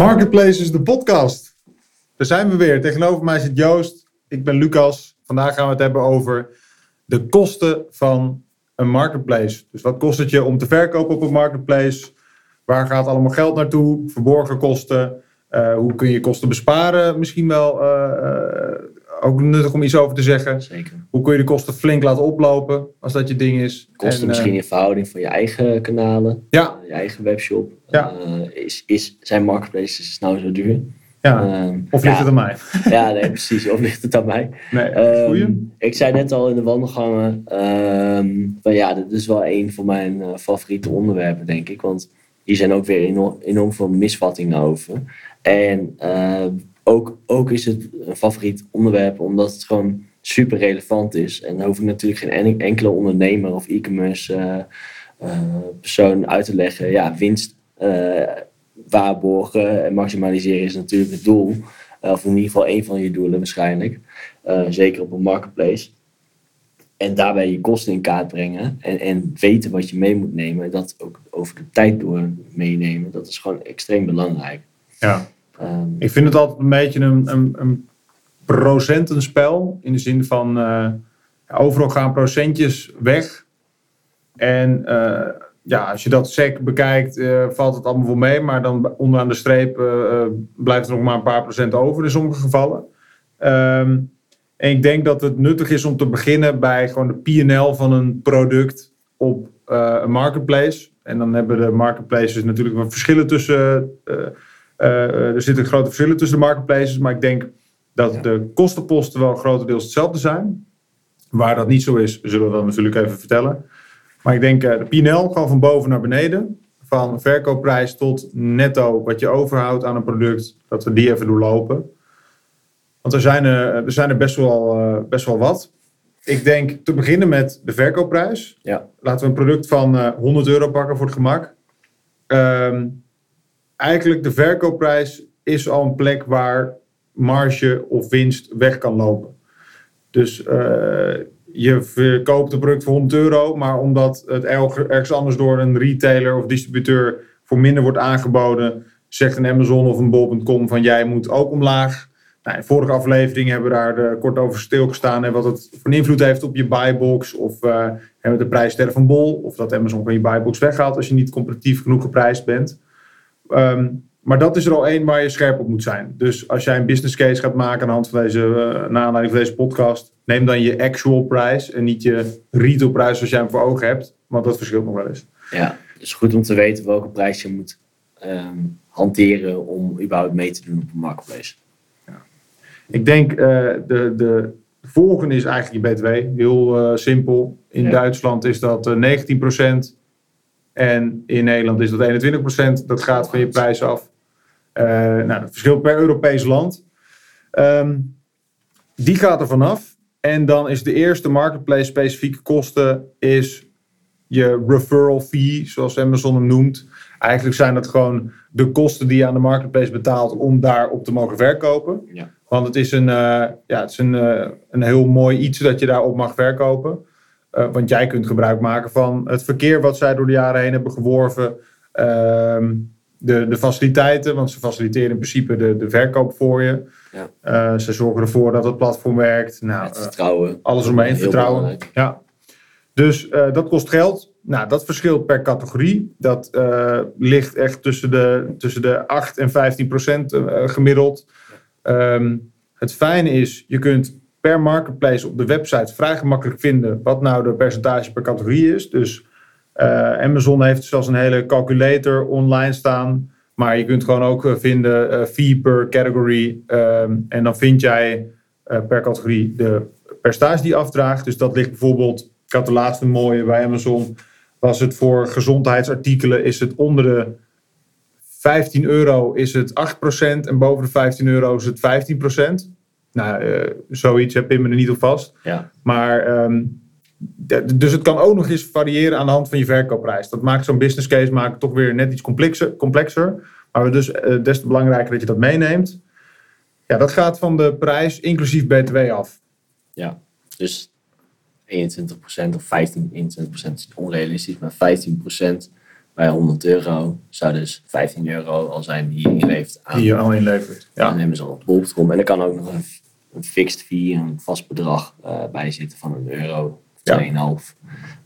Marketplaces, de podcast. Daar zijn we weer. Tegenover mij zit Joost. Ik ben Lucas. Vandaag gaan we het hebben over de kosten van een marketplace. Dus wat kost het je om te verkopen op een marketplace? Waar gaat allemaal geld naartoe? Verborgen kosten. Uh, hoe kun je kosten besparen? Misschien wel uh, uh, ook nuttig om iets over te zeggen. Zeker. Hoe kun je de kosten flink laten oplopen als dat je ding is? Kosten en, misschien in verhouding van je eigen kanalen, ja. je eigen webshop. Ja. is, is, zijn marketplaces nou zo duur? Ja. Uh, of ligt ja. het aan mij? Ja, nee, precies. Of ligt het aan mij? Nee, um, ik zei net al in de wandelgangen. Um, van ja, dit is wel een van mijn uh, favoriete onderwerpen, denk ik. Want hier zijn ook weer enorm, enorm veel misvattingen over. En uh, ook, ook is het een favoriet onderwerp omdat het gewoon super relevant is. En dan hoef ik natuurlijk geen enkele ondernemer of e-commerce uh, persoon uit te leggen. Ja, winst waarborgen en maximaliseren is natuurlijk het doel. Of in ieder geval één van je doelen waarschijnlijk. Zeker op een marketplace. En daarbij je kosten in kaart brengen. En, en weten wat je mee moet nemen. En dat ook over de tijd door meenemen. Dat is gewoon extreem belangrijk. Ja. Um, Ik vind het altijd een beetje een, een, een procentenspel. In de zin van uh, overal gaan procentjes weg. En uh, ja, als je dat sec bekijkt, uh, valt het allemaal wel mee. Maar dan onderaan de streep blijft er nog maar een paar procent over in sommige gevallen. Um, en ik denk dat het nuttig is om te beginnen bij gewoon de PNL van een product op een marketplace. En dan hebben de marketplaces natuurlijk wat verschillen tussen. Er zitten grote verschillen tussen de marketplaces. Maar ik denk dat ja. de kostenposten wel grotendeels hetzelfde zijn. Waar dat niet zo is, zullen we dan natuurlijk even vertellen. Maar ik denk uh, de PNL gewoon van boven naar beneden. Van verkoopprijs tot netto wat je overhoudt aan een product. Dat we die even doorlopen. Want er zijn er, er, zijn er best, wel, best wel wat. Ik denk te beginnen met de verkoopprijs. Ja. Laten we een product van uh, 100 euro pakken voor het gemak. Um, eigenlijk de verkoopprijs is al een plek waar marge of winst weg kan lopen. Dus uh, je verkoopt een product voor 100 euro, maar omdat het ergens anders door een retailer of distributeur voor minder wordt aangeboden, zegt een Amazon of een bol.com van jij moet ook omlaag. Nou, in vorige aflevering hebben we daar uh, kort over stilgestaan en wat het voor invloed heeft op je buybox of uh, de prijssterren van bol of dat Amazon van je buybox weghaalt als je niet competitief genoeg geprijsd bent. Um, maar dat is er al één waar je scherp op moet zijn. Dus als jij een business case gaat maken aan de hand van deze, uh, naar aanleiding van deze podcast, neem dan je actual prijs en niet je retail prijs zoals jij hem voor ogen hebt. Want dat verschilt nog wel eens. Ja, het is goed om te weten welke prijs je moet um, hanteren om überhaupt mee te doen op een marketplace. Ja. Ik denk uh, de, de volgende is eigenlijk je BTW. Heel uh, simpel. In ja. Duitsland is dat 19%. En in Nederland is dat 21%. Dat gaat van je prijs af. Uh, nou, dat verschilt per Europees land. Um, die gaat er vanaf. En dan is de eerste marketplace specifieke kosten is je referral fee, zoals Amazon hem noemt. Eigenlijk zijn dat gewoon de kosten die je aan de marketplace betaalt om daarop te mogen verkopen. Ja. Want het is, een, uh, ja, het is een, uh, een heel mooi iets dat je daarop mag verkopen. Uh, want jij kunt gebruik maken van het verkeer wat zij door de jaren heen hebben geworven. Uh, de, de faciliteiten, want ze faciliteren in principe de, de verkoop voor je. Ja. Uh, ze zorgen ervoor dat het platform werkt. Nou, het vertrouwen. alles omheen, vertrouwen. Belangrijk. Ja. Dus dat kost geld. Nou, dat verschilt per categorie. Dat ligt echt tussen de, tussen de 8 en 15 procent gemiddeld. Um, het fijne is, je kunt per marketplace op de website vrij gemakkelijk vinden wat nou de percentage per categorie is. Dus uh, Amazon heeft zelfs een hele calculator online staan. Maar je kunt gewoon ook vinden uh, fee per category. Um, en dan vind jij per categorie de percentage die afdraagt. Dus dat ligt bijvoorbeeld, ik had de laatste mooie bij Amazon. Was het voor gezondheidsartikelen, is het onder de 15 euro is het 8% en boven de 15 euro is het 15%. Nou, uh, zoiets heb ik me er niet op vast. Ja. Maar, um, de, dus het kan ook nog eens variëren aan de hand van je verkoopprijs. Dat maakt zo'n business case maakt toch weer net iets complexer. complexer. Maar dus uh, des te belangrijker dat je dat meeneemt. Ja, dat gaat van de prijs inclusief BTW af. Ja, dus 21% of 15, 21% is onrealistisch, maar 15% bij 100 euro zou dus 15 euro al zijn die je inlevert aan, Die je al inlevert. Ja. Amazon bol.com. En er kan ook nog een, een fixed fee, een vast bedrag eh, bij zitten van een euro Ja. 2,5.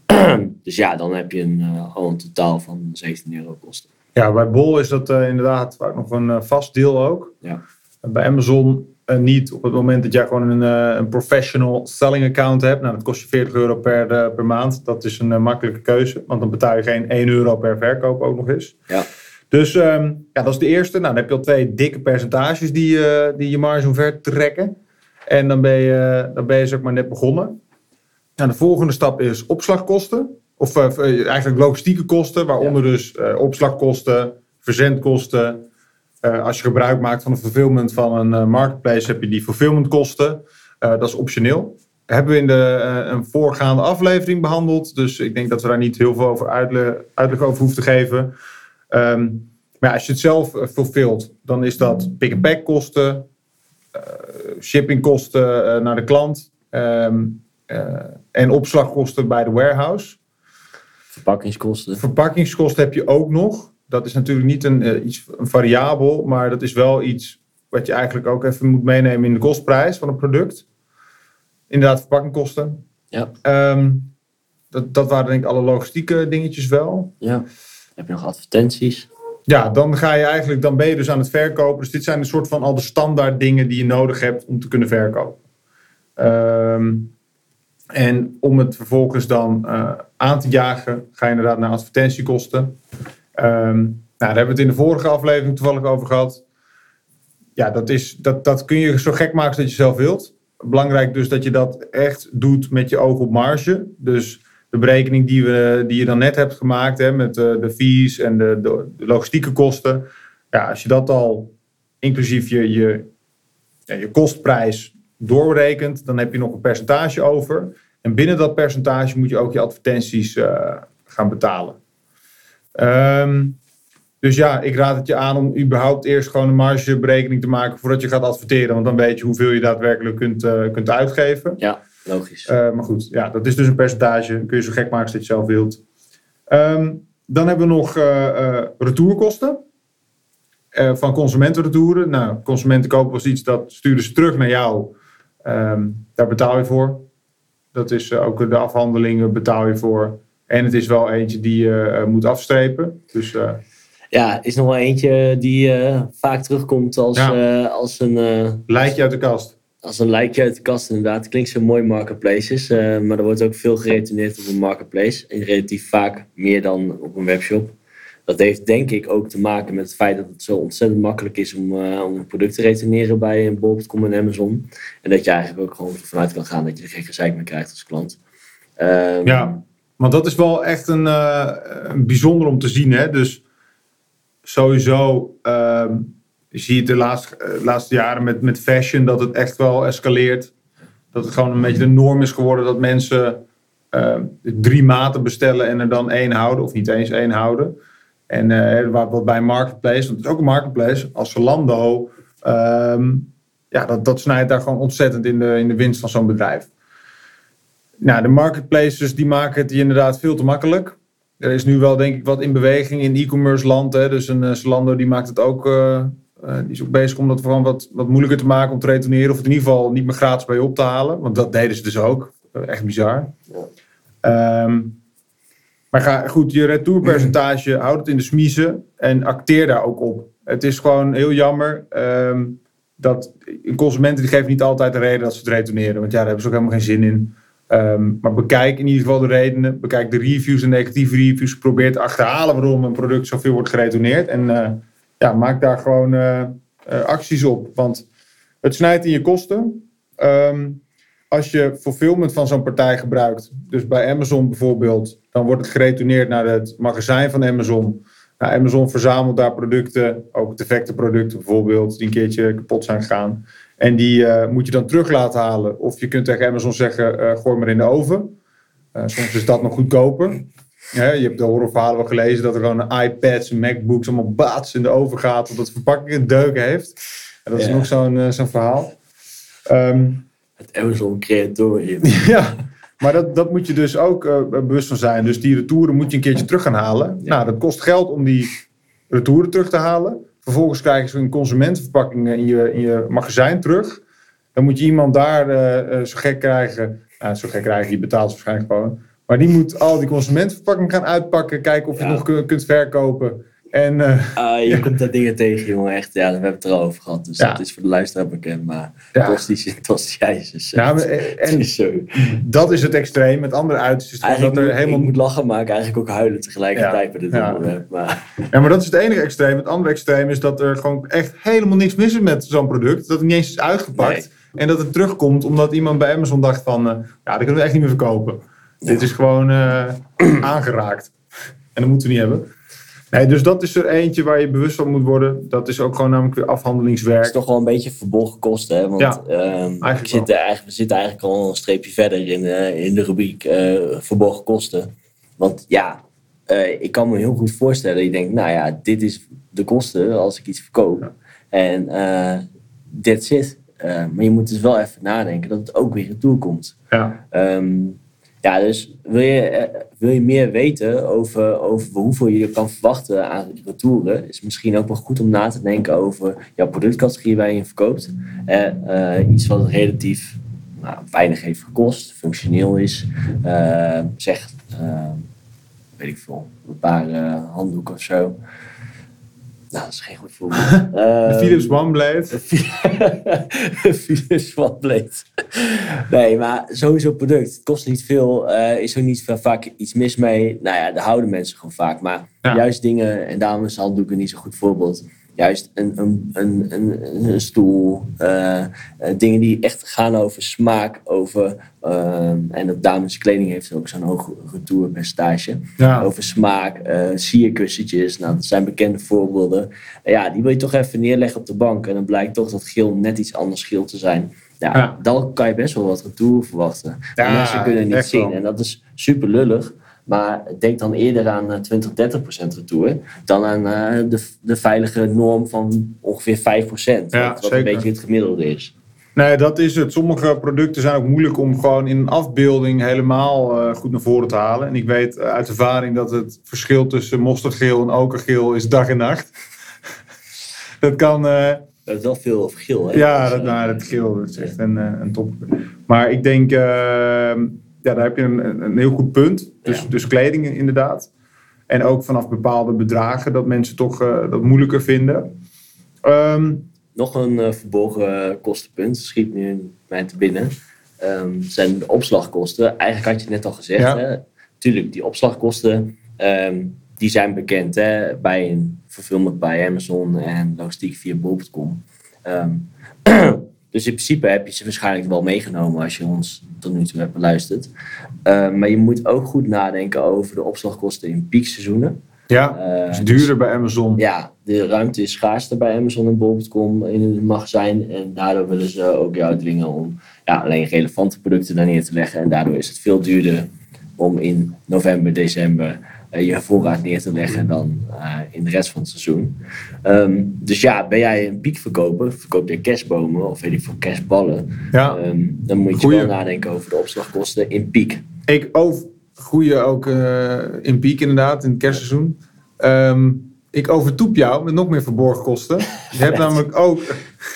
dus ja, dan heb je een, eh, al een totaal van 17 euro kosten. ja, bij Bol is dat eh, inderdaad vaak nog een vast deel ook. Ja. Bij Amazon eh, niet op het moment dat jij gewoon een, eh, een professional selling account hebt. Nou, dat kost je 40 euro per, eh, per maand. Dat is een makkelijke keuze, want dan betaal je geen 1 euro per verkoop ook nog eens. Ja. Dus ehm, ja, dat is de eerste. Nou, dan heb je al twee dikke percentages die, die je marge omver trekken. En dan ben je, dan ben je zeg maar net begonnen. Nou, de volgende stap is opslagkosten. Of eigenlijk logistieke kosten, waaronder dus eh, opslagkosten, verzendkosten. Eh, als je gebruik maakt van een fulfillment van een eh, marketplace, heb je die fulfillmentkosten. Eh, dat is optioneel. Hebben we in de, een voorgaande aflevering behandeld. Dus ik denk dat we daar niet heel veel over uitle- uitleg over hoeven te geven. Ehm, maar als je het zelf fulfillt, dan is dat pick-and-pack kosten, shippingkosten naar de klant ehm, eh, en opslagkosten bij de warehouse. Verpakkingskosten. Verpakkingskosten heb je ook nog. Dat is natuurlijk niet een, eh, iets, een variabel, maar dat is wel iets wat je eigenlijk ook even moet meenemen in de kostprijs van een product. Inderdaad, verpakkingkosten. Ja. Ehm, dat, dat waren denk ik alle logistieke dingetjes wel. Ja. Heb je nog advertenties? Ja, dan ga je eigenlijk, dan ben je dus aan het verkopen. Dus dit zijn een soort van al de standaard dingen die je nodig hebt om te kunnen verkopen. Ehm, en om het vervolgens dan eh, aan te jagen, ga je inderdaad naar advertentiekosten. Ehm, nou, daar hebben we het in de vorige aflevering toevallig over gehad. Ja, dat, is, dat, dat kun je zo gek maken als dat je zelf wilt. Belangrijk dus dat je dat echt doet met je oog op marge. Dus de berekening die, we, die je dan net hebt gemaakt hè, met de, de fees en de, de, de logistieke kosten. Ja, als je dat al inclusief je, je, ja, je kostprijs doorrekent, dan heb je nog een percentage over. En binnen dat percentage moet je ook je advertenties eh, gaan betalen. Ehm, dus ja, ik raad het je aan om überhaupt eerst gewoon een margeberekening te maken voordat je gaat adverteren. Want dan weet je hoeveel je daadwerkelijk kunt, eh, kunt uitgeven. Ja, logisch. Eh, maar goed, ja, dat is dus een percentage. Kun je zo gek maken als dat je zelf wilt. Ehm, dan hebben we nog eh, retourkosten. Van consumentenretouren. Nou, consumenten kopen eens iets, dat sturen ze terug naar jou. Ehm, daar betaal je voor. Dat is ook de afhandelingen betaal je voor. En het is wel eentje die je eh, moet afstrepen. Dus eh, Ja, is nog wel eentje die eh, vaak terugkomt als, Ja. als, een, eh, lijkt je uit de kast. als een lijkje uit de kast inderdaad. Klinkt zo mooi marketplaces, eh, maar er wordt ook veel geretourneerd op een marketplace. En relatief vaak meer dan op een webshop. Dat heeft denk ik ook te maken met het feit dat het zo ontzettend makkelijk is om, om een product te retourneren bij een bol.com en Amazon. En dat je eigenlijk ook gewoon ervan uit kan gaan dat je er geen gezeik meer krijgt als klant. Ehm, Ja, want dat is wel echt een, eh, een bijzonder om te zien. Hè? Dus sowieso ehm, zie je het de laatste, eh, laatste jaren met, met fashion dat het echt wel escaleert. Dat het gewoon een beetje de norm is geworden dat mensen ehm, drie maten bestellen en er dan één houden, of niet eens één houden. En eh, wat wat bij marketplace, want het is ook een marketplace, als Zalando, ehm, ja, dat, dat snijdt daar gewoon ontzettend in de, in de winst van zo'n bedrijf. Nou, de marketplaces die maken het inderdaad veel te makkelijk. Er is nu wel denk ik wat in beweging in e-commerce land. Hè. Dus een uh, Zalando die maakt het ook, uh, uh, die is ook bezig om dat gewoon wat, wat moeilijker te maken om te retourneren. Of het in ieder geval niet meer gratis bij je op te halen. Want dat deden ze dus ook. Echt bizar. Um, maar ga, goed, je retourpercentage houd het in de smiezen en acteer daar ook op. Het is gewoon heel jammer um, dat consumenten die geven niet altijd de reden dat ze het retourneren. Want ja, daar hebben ze ook helemaal geen zin in. Um, maar bekijk in ieder geval de redenen. Bekijk de reviews en negatieve reviews. Probeer te achterhalen waarom een product zoveel wordt geretourneerd. En uh, ja, maak daar gewoon uh, uh, acties op. Want het snijdt in je kosten. Um, als je fulfillment van zo'n partij gebruikt, dus bij Amazon bijvoorbeeld, dan wordt het geretourneerd naar het magazijn van Amazon. Nou, Amazon verzamelt daar producten, ook defecte producten bijvoorbeeld, die een keertje kapot zijn gegaan. En die uh, moet je dan terug laten halen. Of je kunt tegen Amazon zeggen, uh, gooi maar in de oven. Uh, soms is dat nog goedkoper. Ja, je hebt de horrorverhalen wel gelezen dat er gewoon iPads en MacBooks allemaal baats in de oven gaat, omdat de verpakking een deuk heeft. En dat is nog zo'n zo'n verhaal. Um, Het Amazon Creatorium. ja, Maar dat, dat moet je dus ook eh, bewust van zijn. Dus die retouren moet je een keertje terug gaan halen. Nou, dat kost geld om die retouren terug te halen. Vervolgens krijgen ze een consumentenverpakking in je, in je magazijn terug. Dan moet je iemand daar eh, eh, zo gek krijgen. Nou, zo gek krijgen, die betaalt waarschijnlijk gewoon. Maar die moet al die consumentenverpakking gaan uitpakken. Kijken of je Ja. nog kun- kunt verkopen. En Ah, je komt daar dingen tegen, jongen. Echt, ja, we hebben het erover gehad. Dus Ja. dat is voor de luisteraar bekend. Maar Ja. tostisch, tostisch ijs is Ja, maar, eh, en is zo. dat is het extreem. Het andere uiterste is dat moet, er helemaal... ik moet lachen, maar ik eigenlijk ook huilen tegelijkertijd Ja. bij dit Ja. onderwerp. Maar Ja, maar dat is het enige extreem. Het andere extreem is dat er gewoon echt helemaal niks mis is met zo'n product. Dat het niet eens is uitgepakt. En dat het terugkomt omdat iemand bij Amazon dacht van... eh, ja, dat kunnen we echt niet meer verkopen. Dit is gewoon eh, aangeraakt. En dat moeten we niet hebben. Nee, dus dat is er eentje waar je bewust van moet worden. Dat is ook gewoon namelijk weer het afhandelingswerk. is toch wel een beetje verborgen kosten. Hè? Want Ja, ehm, ik eigenlijk zit er eigenlijk, we zitten eigenlijk al een streepje verder in, eh, in de rubriek eh, verborgen kosten. Want ja, eh, ik kan me heel goed voorstellen. Je denkt, nou ja, dit is de kosten als ik iets verkoop. Ja. En that's it. Maar je moet dus wel even nadenken dat het ook weer retour komt. Ja, Ehm, ja, dus wil je, eh, wil je meer weten over, over hoeveel je kan verwachten aan retouren, is misschien ook wel goed om na te denken over jouw productcategorie waar je in verkoopt. Eh, eh, iets wat relatief nou, weinig heeft gekost, functioneel is. Zeg, weet ik veel, een paar handdoeken of zo. Nou, dat is geen goed voorbeeld. de Ehm, Philips OneBlade. Philips OneBlade. Nee, maar sowieso product. Het kost niet veel. eh, is er niet veel, vaak iets mis mee. Nou ja, daar houden mensen gewoon vaak. Maar Ja. juist dingen, en daarom is handdoeken niet zo'n goed voorbeeld. Juist een, een, een, een, een stoel. eh, eh, dingen die echt gaan over smaak. Over, ehm, en dat dameskleding heeft ook zo'n hoog retourpercentage Ja. over smaak, eh sierkussentjes. Nou, dat zijn bekende voorbeelden. En ja, die wil je toch even neerleggen op de bank. En dan blijkt toch dat geel net iets anders geel te zijn. Ja, Ja. dan kan je best wel wat retour verwachten. Ja, mensen kunnen het niet zien. wel. En dat is super lullig. Maar denk dan eerder aan eh, 20, 30 procent retour. Dan aan eh, de, de veilige norm van ongeveer 5 procent. Ja, wat, zeker. een beetje het gemiddelde is. Nee, dat is het. Sommige producten zijn ook moeilijk om gewoon in een afbeelding helemaal eh, goed naar voren te halen. En ik weet eh, uit ervaring dat het verschil tussen mosterdgeel en okergeel is dag en nacht. dat kan... eh, Dat is wel veel geel. Hè? ja, dat, eh, nou, dat geel dat is echt een, eh, een top. Maar ik denk, eh, ja, daar heb je een, heel goed punt. Dus, Ja. dus kleding inderdaad. En ook vanaf bepaalde bedragen dat mensen toch eh, dat moeilijker vinden. Ehm, Nog een eh, verborgen kostenpunt, schiet nu mij te binnen. Ehm, zijn de opslagkosten. Eigenlijk had je het net al gezegd. Ja. Hè? Tuurlijk, die opslagkosten ehm, die zijn bekend hè? bij een fulfillment bij Amazon en logistiek via bol.com. Dus in principe heb je ze waarschijnlijk wel meegenomen als je ons tot nu toe hebt beluisterd. Ehm, maar je moet ook goed nadenken over de opslagkosten in piekseizoenen. ja, Eh, het is duurder bij Amazon. ja, de ruimte is schaarster bij Amazon en bol.com in het magazijn. En daardoor willen ze ook jou dwingen om ja, alleen relevante producten daar neer te leggen. En daardoor is het veel duurder om in november, december eh, je voorraad neer te leggen dan eh, in de rest van het seizoen. Ehm, dus ja, ben jij een piekverkoper, verkoop je kerstbomen of weet ik veel, kerstballen. Ja. ehm, dan moet je Goeie. wel nadenken over de opslagkosten in piek. Ik over, goeie ook eh, in piek inderdaad, in het kerstseizoen. Ehm, ik overtoep jou met nog meer verborgen kosten. Je hebt namelijk ook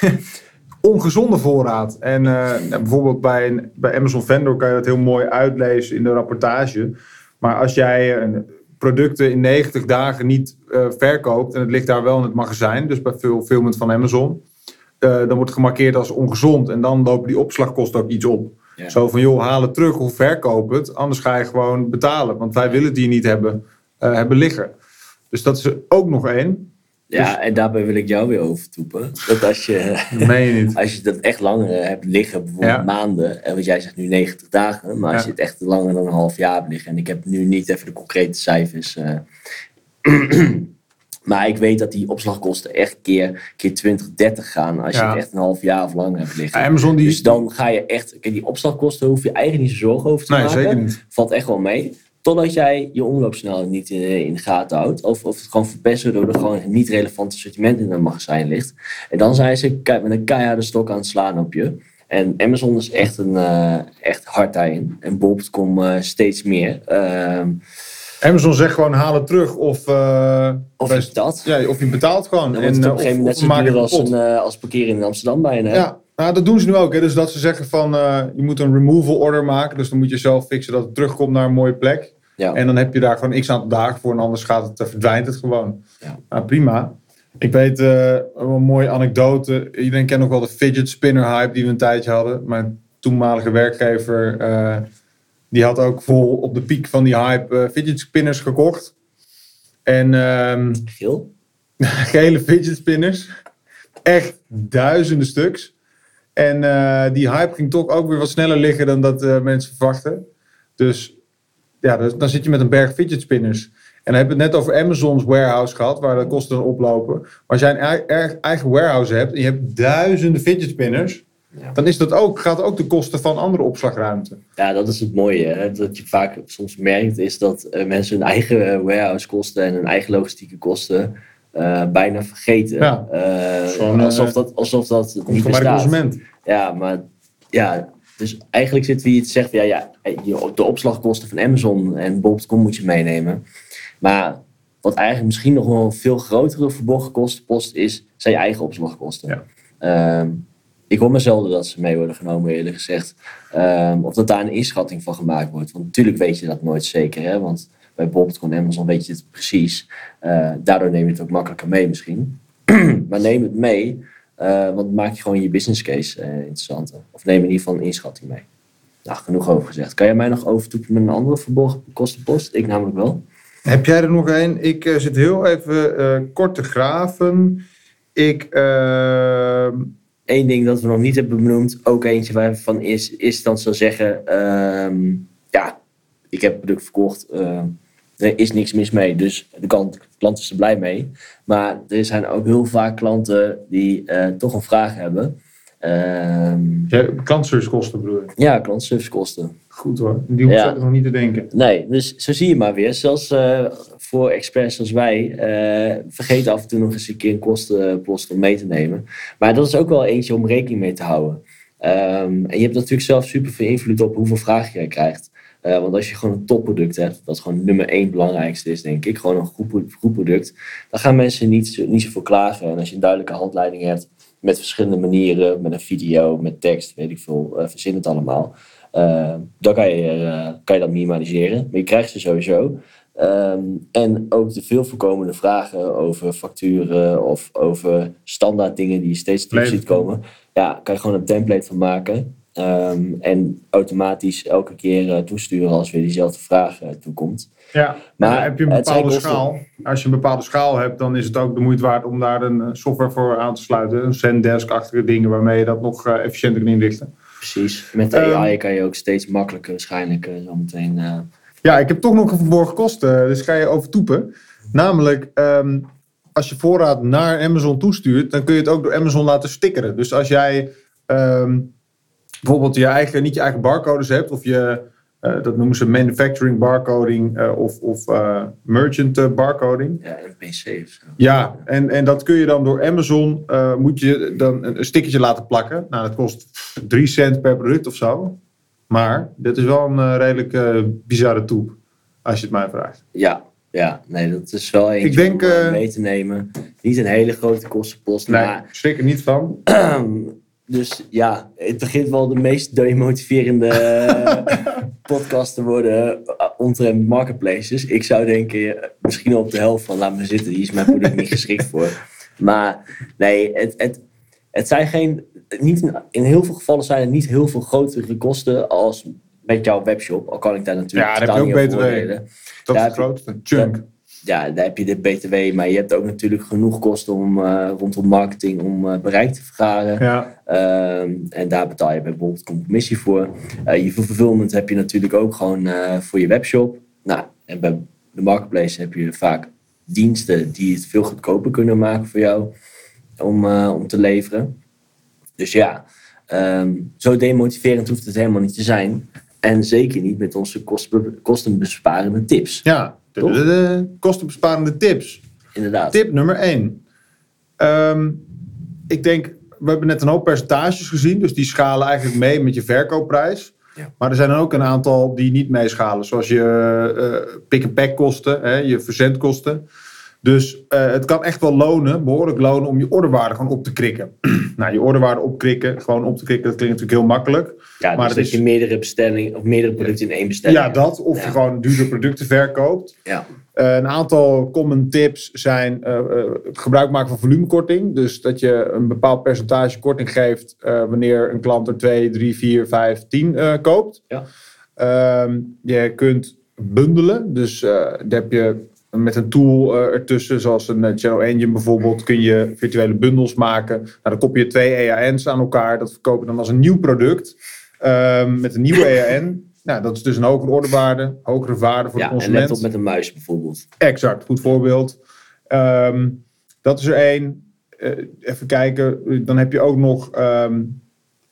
ongezonde voorraad. En eh, nou, bijvoorbeeld bij, een- bij Amazon Vendor kan je dat heel mooi uitlezen in de rapportage. Maar als jij eh, producten in 90 dagen niet eh, verkoopt en het ligt daar wel in het magazijn, dus bij fulfillment van Amazon, eh, dan wordt het gemarkeerd als ongezond. En dan lopen die opslagkosten ook iets op. Ja. Zo van, joh, haal het terug of verkoop het. Anders ga je gewoon betalen. Want wij willen hier niet hebben, eh, hebben liggen. Dus dat is ook nog één. Ja, en daarbij wil ik jou weer overtoepen. Dat als je... Dat meen je niet. Als je dat echt langer hebt liggen, bijvoorbeeld Ja. maanden, en wat jij zegt nu 90 dagen, maar als je het echt langer dan een half jaar hebt liggen, en ik heb nu niet even de concrete cijfers, eh, maar ik weet dat die opslagkosten echt keer, keer 20, 30 gaan als je Ja. het echt een half jaar of langer hebt liggen. Amazon die... Dus dan ga je echt, kijk, die opslagkosten hoef je eigenlijk niet zo zorgen over te nee, maken. zeker niet. Valt echt wel mee. Totdat jij je omloopsnelheid niet in, in de gaten houdt. Of, of het gewoon verpest waardoor er gewoon een niet relevant assortiment in een magazijn ligt. En dan zijn ze met een keiharde stok aan het slaan op je. En Amazon is echt, een, eh, echt hard daarin. En bol.com eh, steeds meer. Ehm, Amazon zegt gewoon haal het terug of, eh, of best- dat. ja, of je betaalt gewoon. Dan het eh, op een gegeven moment net zo duur als, een, eh, als parkeren in Amsterdam bijna. hè? Ja, nou, dat doen ze nu ook. Hè. Dus dat ze zeggen van eh, je moet een removal order maken. Dus dan moet je zelf fixen dat het terugkomt naar een mooie plek. Ja. En dan heb je daar gewoon x aantal dagen voor. En anders gaat het, eh, verdwijnt het gewoon. Ja. Nou, prima. Ik weet eh, een mooie anekdote. Iedereen kent nog wel de fidget spinner hype die we een tijdje hadden. Mijn toenmalige werkgever eh, die had ook vol op de piek van die hype fidget spinners gekocht. En ehm, Geel? gele fidget spinners. Echt duizenden stuks. En die hype ging toch ook weer wat sneller liggen dan dat mensen verwachten. Dus ja, dan zit je met een berg fidget spinners. En dan hebben we het net over Amazon's warehouse gehad, waar de kosten dan oplopen. Maar als jij een ei- eigen warehouse hebt en je hebt duizenden fidget spinners, Ja. dan is dat ook, gaat ook de kosten van andere opslagruimte. Ja, dat is het mooie. Hè? Dat je vaak soms merkt is dat eh, mensen hun eigen eh, warehouse kosten en hun eigen logistieke kosten eh, bijna vergeten. Ja. Alsof, dat, alsof dat niet bestaat. consument. Ja, maar ja, dus eigenlijk zit te zeggen, van, ja, ja, de opslagkosten van Amazon en bol.com moet je meenemen. Maar wat eigenlijk misschien nog wel een veel grotere verborgen kostenpost is, zijn je eigen opslagkosten. Ja. Ehm, ik hoor me zelden dat ze mee worden genomen, eerlijk gezegd. Ehm, of dat daar een inschatting van gemaakt wordt. Want natuurlijk weet je dat nooit zeker, hè? want bij bol.com en Amazon weet je het precies. Eh, daardoor neem je het ook makkelijker mee misschien. maar neem het mee, want dan maak je gewoon je business case eh, interessanter. Of neem in ieder geval een inschatting mee. Nou, genoeg over gezegd. Kan jij mij nog overtoepen met een andere verborgen kostenpost? Ik namelijk wel. Heb jij er nog één? Ik eh, zit heel even eh, kort te graven. Ik, ehm, Eén ding dat we nog niet hebben benoemd, ook eentje waarvan is, is dan zou zeggen, ehm, ja, ik heb het product verkocht, eh, er is niks mis mee, dus de klant, klant is er blij mee. Maar er zijn ook heel vaak klanten die eh, toch een vraag hebben. Ehm, ja, klantservicekosten bedoel je? ja, klantservicekosten. Goed hoor. Die hoef Ja. ik nog niet te denken. Nee, dus zo zie je maar weer. Zelfs eh, voor experts als wij eh vergeten af en toe nog eens een keer een kostenpost om mee te nemen. Maar dat is ook wel eentje om rekening mee te houden. Ehm, en je hebt natuurlijk zelf super veel invloed op hoeveel vragen jij krijgt. Eh, want als je gewoon een topproduct hebt, wat gewoon nummer één belangrijkste is, denk ik, gewoon een goed, pro- goed product, dan gaan mensen niet, zo- niet zoveel klagen. En als je een duidelijke handleiding hebt met verschillende manieren, met een video, met tekst, weet ik veel, eh verzin het allemaal. Eh, dan kan je, kan je dat minimaliseren. Maar je krijgt ze sowieso. Ehm, en ook de veel voorkomende vragen over facturen of over standaard dingen die je steeds terug ziet komen. Ja, kan je gewoon een template van maken. Ehm, en automatisch elke keer eh, toesturen als weer diezelfde vraag eh, toekomt. Ja, Maar heb je een bepaalde schaal. Als je een bepaalde schaal hebt, dan is het ook de moeite waard om daar een eh, software voor aan te sluiten. Een Zendesk-achtige dingen waarmee je dat nog efficiënter kan inrichten. Precies. Met Ehm. AI kan je ook steeds makkelijker waarschijnlijk zo meteen... Ja, ik heb toch nog een verborgen kosten, dus ga je over toepen. Namelijk, ehm, als je voorraad naar Amazon toestuurt, dan kun je het ook door Amazon laten stickeren. Dus als jij ehm, bijvoorbeeld je eigen, niet je eigen barcodes hebt, of je, eh, dat noemen ze manufacturing barcoding eh, of, of eh, merchant barcoding. ja, NPC of zo. Ja, en, en dat kun je dan door Amazon, moet je dan een, een stickertje laten plakken. Nou, dat kost 3 cent per product of zo. Maar dit is wel een redelijk bizarre toep, als je het mij vraagt. Ja, ja, nee, dat is wel eentje Ik denk, om mee te nemen. Niet een hele grote kostenpost, Nee, maar schrik er niet van. dus ja, het begint wel de meest demotiverende eh, podcast te worden uh, omtrent marketplaces. Ik zou denken, eh, misschien op de helft van laat me zitten, die is mijn product niet geschikt voor. Maar nee, het, het, het zijn geen, niet in, in heel veel gevallen zijn het niet heel veel grotere kosten als met jouw webshop. Al kan ik daar natuurlijk Ja, daar heb je ook BTW. Dat is het grootste. Chunk. Ja, daar heb je de BTW, maar je hebt ook natuurlijk genoeg kosten om, eh, rondom marketing om eh, bereik te vergaren. Ja. Ehm, en daar betaal je bijvoorbeeld commissie voor. Eh, je fulfillment heb je natuurlijk ook gewoon voor je webshop. Nou, en bij de marketplace heb je vaak diensten die het veel goedkoper kunnen maken voor jou om, om te leveren. Dus ja, ehm, zo demotiverend hoeft het helemaal niet te zijn. En zeker niet met onze kosten, kostenbesparende tips. Ja, kostenbesparende tips. Inderdaad. Tip nummer 1. ik denk we hebben net een hoop percentages gezien. Dus die schalen eigenlijk mee met je verkoopprijs. Ja. Maar er zijn ook een aantal die niet meeschalen. Zoals je eh, pick-and-pack kosten, hè, je verzendkosten. Dus eh, het kan echt wel lonen, behoorlijk lonen, om je orderwaarde gewoon op te krikken. nou, je orderwaarde opkrikken, gewoon op te krikken, dat klinkt natuurlijk heel makkelijk. Ja, Maar dus dat is- je meerdere bestellingen of meerdere producten in één bestelling Ja, dat. Of Ja. je gewoon duurdere producten verkoopt. Ja. Eh, een aantal common tips zijn eh, gebruik maken van volumekorting. Dus dat je een bepaald percentage korting geeft wanneer een klant er 2, 3, 4, 5, 10 eh, koopt. Ja. Ehm, je kunt bundelen. Dus daar heb je met een tool eh, ertussen, zoals een eh, Channel Engine bijvoorbeeld, kun je virtuele bundels maken. Nou, dan koppel je twee EAN's aan elkaar. Dat verkoop je dan als een nieuw product. Ehm, met een nieuwe EAN. Nou, dat is dus een hogere orderwaarde, hogere waarde voor Ja, de een consument. laptop met een muis bijvoorbeeld. Exact, goed voorbeeld. Ehm, dat is er één. Eh, even kijken, dan heb je ook nog. ehm,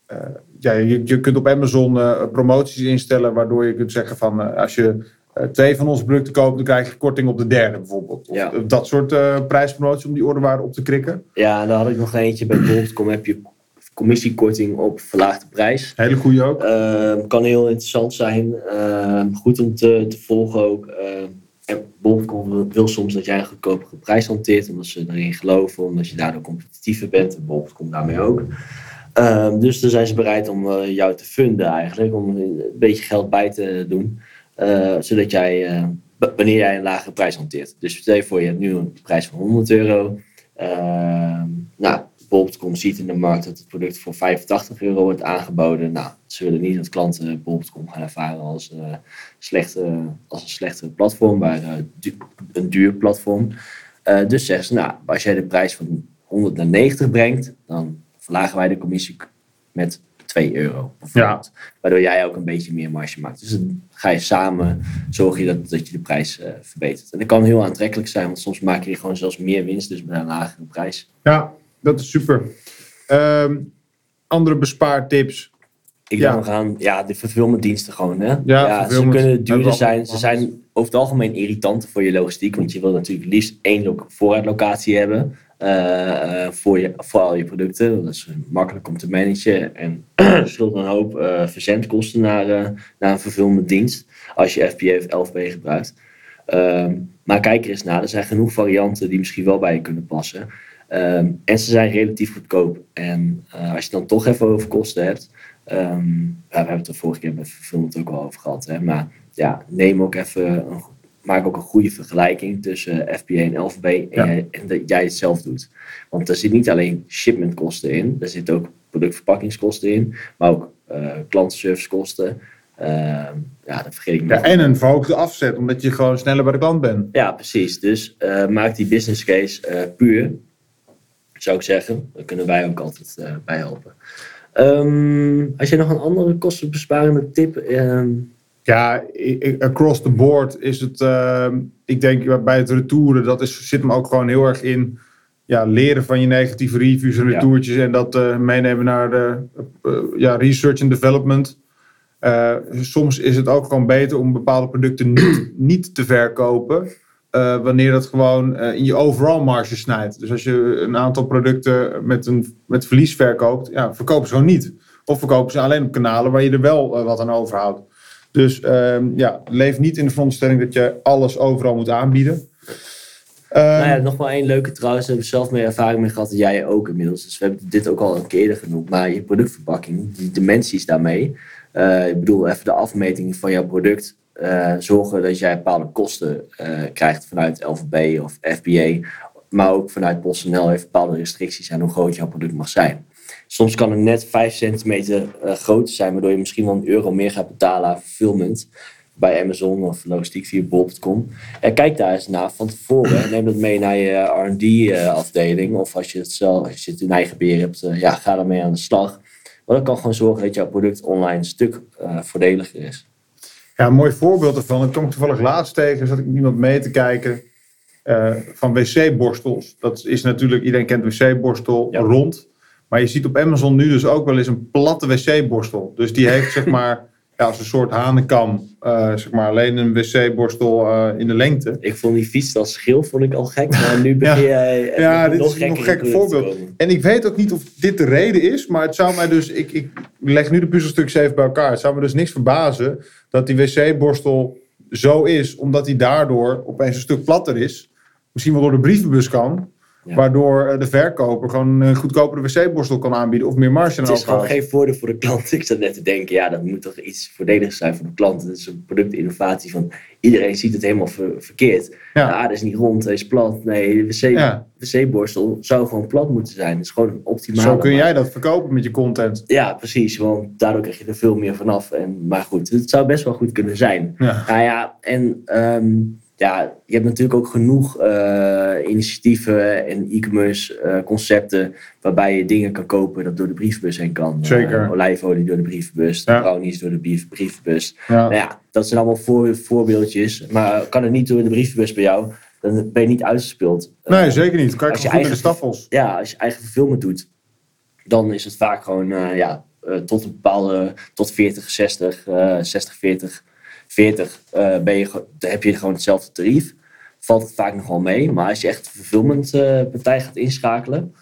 eh, ja, je, je kunt op Amazon promoties instellen, waardoor je kunt zeggen van als je twee van onze producten koopt, dan krijg je korting op de derde bijvoorbeeld. Of Ja. eh, dat soort eh, prijspromoties om die orderwaarde op te krikken. Ja, en dan had ik nog eentje bij bol.com heb je commissiekorting op verlaagde prijs. Hele goede ook. Ehm, kan heel interessant zijn. Ehm, goed om te, te volgen ook. Ehm, en bol.com wil, soms dat jij een goedkopere prijs hanteert, omdat ze erin geloven, omdat je daardoor competitiever bent. En bol.com daarmee ook. Dus dan zijn ze bereid om eh, jou te funden eigenlijk, om een beetje geld bij te doen. Eh, zodat jij, eh, wanneer jij een lagere prijs hanteert. Dus stel je voor, je hebt nu een prijs van 100 euro. Ehm, nou, bol.com ziet in de markt dat het product voor 85 euro wordt aangeboden. Nou, ze willen niet dat klanten bol.com gaan ervaren als, eh, slechte, als een slechte platform, maar een duur platform. Dus zeggen ze, nou, als jij de prijs van 100 naar 90 brengt, dan verlagen wij de commissie met 2 euro. Bijvoorbeeld. Waardoor jij ook een beetje meer marge maakt. Dus dan ga je samen, zorg je dat, dat je de prijs eh, verbetert. En dat kan heel aantrekkelijk zijn, want soms maak je gewoon zelfs meer winst, dus met een lagere prijs. Ja, dat is super. Ehm, andere bespaartips. Ik Ja. denk nog aan ja, de fulfillmentdiensten gewoon. Hè? ze fulfillment. kunnen duurder zijn. Ze zijn over het algemeen irritanter voor je logistiek. Want je wil natuurlijk liefst één lo- voorraadlocatie hebben. Eh, eh, voor, je, voor al je producten. Dat is makkelijk om te managen. En scheelt een hoop eh, verzendkosten naar, eh, naar een fulfillment dienst. Als je FBA of 11B gebruikt. Ehm, maar kijk er eens naar. Er zijn genoeg varianten die misschien wel bij je kunnen passen. Ehm, en ze zijn relatief goedkoop. En eh, als je dan toch even over kosten hebt. ehm, we hebben het er vorige keer met Fulfillment ook al over gehad. Hè, maar ja, neem ook even. Een, maak ook een goede vergelijking tussen FBA en LVB. En, Ja. jij, en dat jij het zelf doet. Want er zit niet alleen shipmentkosten in. Er zitten ook productverpakkingskosten in. Maar ook eh klantenservicekosten. Ehm, ja, dat vergeet ik. Ja, en een verhoogde afzet, omdat je gewoon sneller bij de klant bent. Ja, precies. Dus eh, maak die business case eh, puur, zou ik zeggen. Daar kunnen wij ook altijd bij helpen. Ehm als je nog een andere kostenbesparende tip... ehm, Ja, across the board is het. ehm, ik denk bij het retouren, dat is, zit hem ook gewoon heel erg in. Ja, leren van je negatieve reviews en Ja. retourtjes en dat eh, meenemen naar de eh, ja, research and development. Eh, soms is het ook gewoon beter om bepaalde producten niet, niet te verkopen. wanneer dat gewoon in je overall marge snijdt. Dus als je een aantal producten met, een, met verlies verkoopt, ja, verkopen ze gewoon niet. Of verkopen ze alleen op kanalen waar je er wel wat aan overhoudt. Dus ehm, ja, leef niet in de veronderstelling dat je alles overal moet aanbieden. Ehm, nou ja, nog wel één leuke trouwens. Ik zelf meer ervaring mee gehad. en Jij ook inmiddels. Dus we hebben dit ook al een keer genoemd. Maar je productverpakking, die dimensies daarmee. eh, ik bedoel, even de afmeting van jouw product. eh, zorgen dat jij bepaalde kosten eh, krijgt vanuit LVB of FBA. Maar ook vanuit PostNL heeft bepaalde restricties aan hoe groot jouw product mag zijn. Soms kan het net 5 centimeter eh, groter zijn, waardoor je misschien wel een euro meer gaat betalen aan fulfillment bij Amazon of logistiek via bol.com. En kijk daar eens naar van tevoren. Neem dat mee naar je R&D-afdeling. Of als je het zelf, als je het in eigen beheer hebt, eh, ja, ga daarmee aan de slag. Maar dat kan gewoon zorgen dat jouw product online een stuk eh, voordeliger is. Ja, een mooi voorbeeld ervan. Ik kwam toevallig laatst tegen, zat ik iemand mee te kijken. eh, van wc-borstels. Dat is natuurlijk, iedereen kent wc-borstel Ja. rond. Maar je ziet op Amazon nu dus ook wel eens een platte wc-borstel. Dus die heeft zeg maar ja, als een soort hanenkam. eh, zeg maar alleen een wc-borstel eh, in de lengte. Ik vond die fiets als schil vond ik al gek, maar nu begin jij eh, Ja, met dit is een nog gekkere gekker producten te voorbeeld. En ik weet ook niet of dit de reden is, maar het zou mij dus. Ik, ik leg nu de puzzelstukjes even bij elkaar. Het zou me dus niks verbazen dat die wc-borstel zo is, omdat hij daardoor opeens een stuk platter is. Misschien wel door de brievenbus kan. Ja. Waardoor eh, de verkoper gewoon een goedkopere wc-borstel kan aanbieden of meer marge Het is gewoon geen voordeel voor de klant. Ik zat net te denken, ja, dat moet toch iets voordeligs zijn voor de klant. Het is een productinnovatie van iedereen ziet het helemaal ver- verkeerd. Ja. Ja, dat is niet rond, hij is plat. Nee, de Ja. wc-borstel zou gewoon plat moeten zijn. Het is gewoon een. Zo kun jij dat verkopen met je content. Ja, precies. Want daardoor krijg je er veel meer vanaf. En, maar goed, het zou best wel goed kunnen zijn. Ja. Nou ja, en ehm, ja, je hebt natuurlijk ook genoeg eh, initiatieven en e-commerce eh, concepten waarbij je dingen kan kopen dat door de brievenbus heen kan. Zeker. Eh, olijfolie door de brievenbus, Ja. brownies door de brief, brievenbus. Ja. Nou ja, dat zijn allemaal voor, voorbeeldjes. Maar kan het niet door de brievenbus bij jou, dan ben je niet uitgespeeld. Nee, zeker niet. Kijk als je de eigen- staffels. ja, als je eigen verfilming doet, dan is het vaak gewoon ja, tot een bepaalde, tot 40, 60, eh 60, 40, 40, eh, ben je, heb je gewoon hetzelfde tarief. Valt het vaak nog wel mee, maar als je echt een fulfillment eh, partij gaat inschakelen,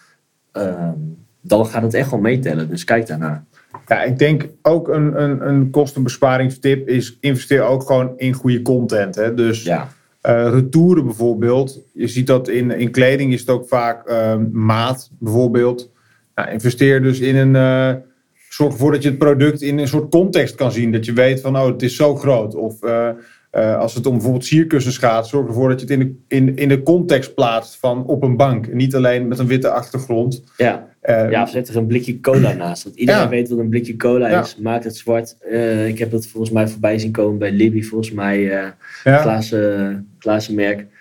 ehm, dan gaat het echt wel meetellen. Dus kijk daarnaar. Ja, ik denk ook een, een, een kostenbesparingstip is investeer ook gewoon in goede content. Hè? Dus Ja, eh, retouren bijvoorbeeld. Je ziet dat in, in kleding is het ook vaak eh, maat bijvoorbeeld. Nou, investeer dus in een... zorg ervoor dat je het product in een soort context kan zien. Dat je weet van, oh, het is zo groot. Of eh, eh, als het om bijvoorbeeld sierkussens gaat... zorg ervoor dat je het in de, in, in de context plaatst van op een bank. En niet alleen met een witte achtergrond. ja. Eh, ja, of zet er een blikje cola naast. Dat iedereen Ja. weet wat een blikje cola Ja. is. Maak het zwart. Ik heb dat volgens mij voorbij zien komen bij Libby. Volgens mij ja, Klaassen.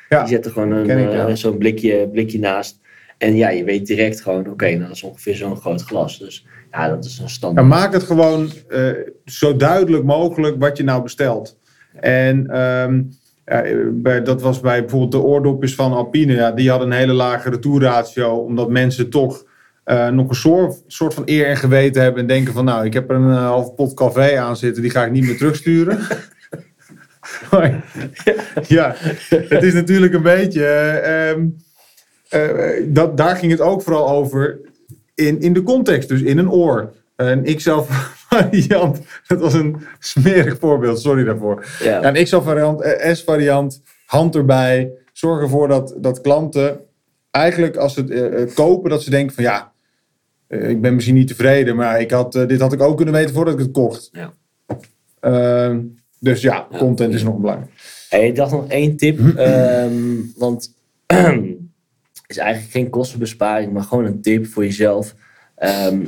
Ja, Die zetten gewoon ja. eh, zo'n blikje, blikje naast. En ja, je weet direct gewoon, oké, nou, dat is ongeveer zo'n groot glas. Dus ja, dat is een En standaard. maak het gewoon eh, zo duidelijk mogelijk wat je nou bestelt. En ehm, ja, bij, dat was bij bijvoorbeeld de oordopjes van Alpine. Ja, die hadden een hele lage retourratio. Omdat mensen toch eh, nog een soort, soort van eer en geweten hebben. En denken van nou, ik heb er een uh, half pot café aan zitten. Die ga ik niet meer terugsturen. Ja, het is natuurlijk een beetje... eh, ehm, eh, dat, daar ging het ook vooral over in, in de context, dus in een oor. Een XL-variant, dat was een smerig voorbeeld, sorry daarvoor. Ja, Ja, een XL-variant, eh, S-variant, hand erbij. Zorg ervoor dat, dat klanten eigenlijk als ze het eh, eh, kopen, dat ze denken van ja, ik ben misschien niet tevreden, maar ik had, dit had ik ook kunnen weten voordat ik het kocht. Ja. Ehm, dus ja, Ja. content is nog belangrijk. Hey, ik dacht nog één tip. Hm? ehm, want is eigenlijk geen kostenbesparing, maar gewoon een tip voor jezelf. Ehm,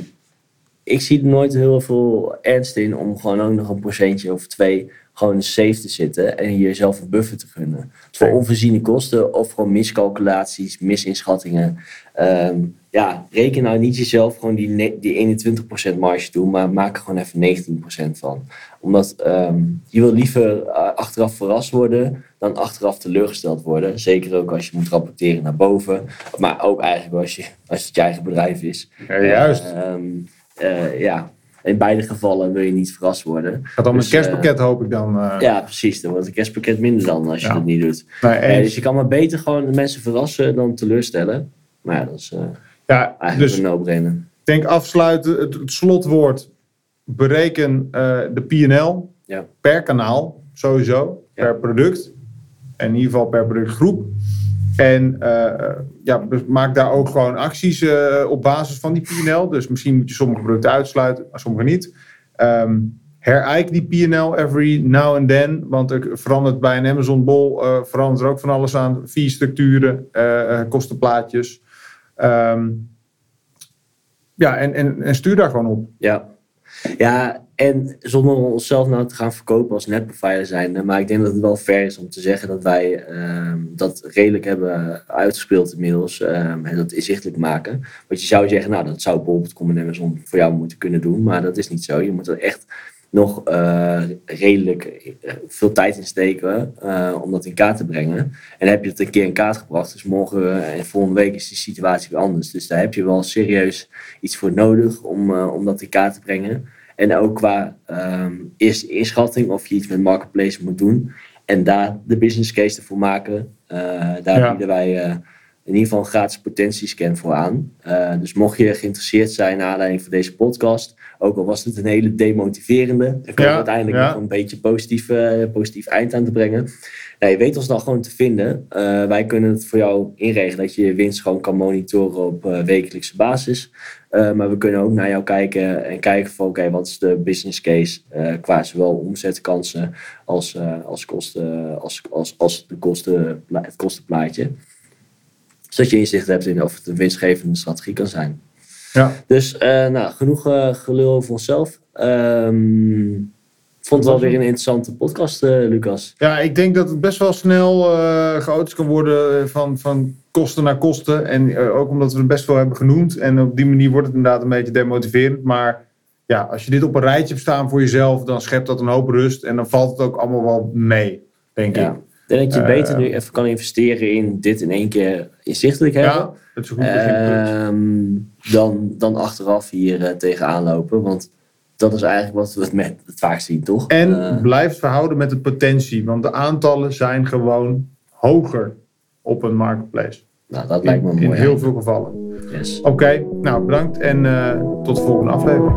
ik zie er nooit heel veel ernst in om gewoon ook nog een procentje of twee gewoon safe te zitten en jezelf een buffer te gunnen. Voor onvoorziene kosten of gewoon miscalculaties, misinschattingen. Ehm, ja, reken nou niet jezelf gewoon die, die 21% marge toe, maar maak er gewoon even 19% van. Omdat ehm, je wil liever eh, achteraf verrast worden dan achteraf teleurgesteld worden. Zeker ook als je moet rapporteren naar boven. Maar ook eigenlijk als, je, als het je eigen bedrijf is. Ja, juist. Ehm, eh, ja, in beide gevallen wil je niet verrast worden. Gaat dan een dus, kerstpakket hoop ik dan. eh, Ja, precies. Dan wordt het kerstpakket minder dan als je Ja. dat niet doet. nee, Eh, dus je kan maar beter gewoon de mensen verrassen dan teleurstellen. Maar ja, dat is eh, ja, eigenlijk dus een no-brainer. Ik denk afsluiten, het, het slotwoord. Bereken eh, de PNL Ja. per kanaal, sowieso, per product. In ieder geval per productgroep. En eh, ja, dus maak daar ook gewoon acties eh, op basis van die PNL. Dus misschien moet je sommige producten uitsluiten, maar sommige niet. Ehm hereik die PNL every now and then. Want er verandert bij een Amazon Bol eh, verandert er ook van alles aan. Fee-structuren, eh, eh, kostenplaatjes. Ehm, ja, en, en, en stuur daar gewoon op. Ja. ja, en zonder onszelf nou te gaan verkopen als netprovider zijn. Maar ik denk dat het wel fair is om te zeggen dat wij ehm, dat redelijk hebben uitgespeeld inmiddels. ehm, en dat inzichtelijk maken. Want je zou zeggen, nou dat zou bol.com en Amazon voor jou moeten kunnen doen. Maar dat is niet zo. Je moet er echt nog eh, redelijk eh, veel tijd in steken eh, om dat in kaart te brengen. En heb je het een keer in kaart gebracht. Dus morgen en volgende week is de situatie weer anders. Dus daar heb je wel serieus iets voor nodig om, om dat in kaart te brengen. En ook qua ehm, eerste inschatting of je iets met marketplace moet doen. En daar de business case ervoor maken. Eh, daar Ja. bieden wij eh, in ieder geval een gratis potentiescan voor aan. Eh, dus mocht je geïnteresseerd zijn naar aanleiding van deze podcast, ook al was het een hele demotiverende, er komt Ja, uiteindelijk ja. nog een beetje positief, positief eind aan te brengen. Nou, je weet ons dan gewoon te vinden. Wij kunnen het voor jou inregelen dat je je winst gewoon kan monitoren op wekelijkse basis. Eh, maar we kunnen ook naar jou kijken en kijken van oké, wat is de business case eh, qua zowel omzetkansen als, eh, als, kosten, als, als, als de kosten, het kostenplaatje. Zodat je inzicht hebt in of het een winstgevende strategie kan zijn. Ja. Dus nou, genoeg gelul over onszelf. Ehm, Ik vond het wel weer een interessante podcast, eh, Lucas. Ja, ik denk dat het best wel snel uh, chaotisch kan worden eh, van, van kosten naar kosten. En uh, ook omdat we het best wel hebben genoemd. En op die manier wordt het inderdaad een beetje demotiverend. Maar ja, als je dit op een rijtje hebt staan voor jezelf, dan schept dat een hoop rust. En dan valt het ook allemaal wel mee, denk Ja. ik. Ik denk dat je beter nu even kan investeren in dit in één keer inzichtelijk hebben. Ja, het is een goed beginpunt. Ehm, dan, dan achteraf hier tegenaan lopen. Want dat is eigenlijk wat we het, met, het vaak zien, toch? En Eh, blijf het verhouden met de potentie. Want de aantallen zijn gewoon hoger op een marketplace. nou, dat lijkt me een in mooi. heel veel gevallen. Yes. Oké, nou bedankt en eh, tot de volgende aflevering.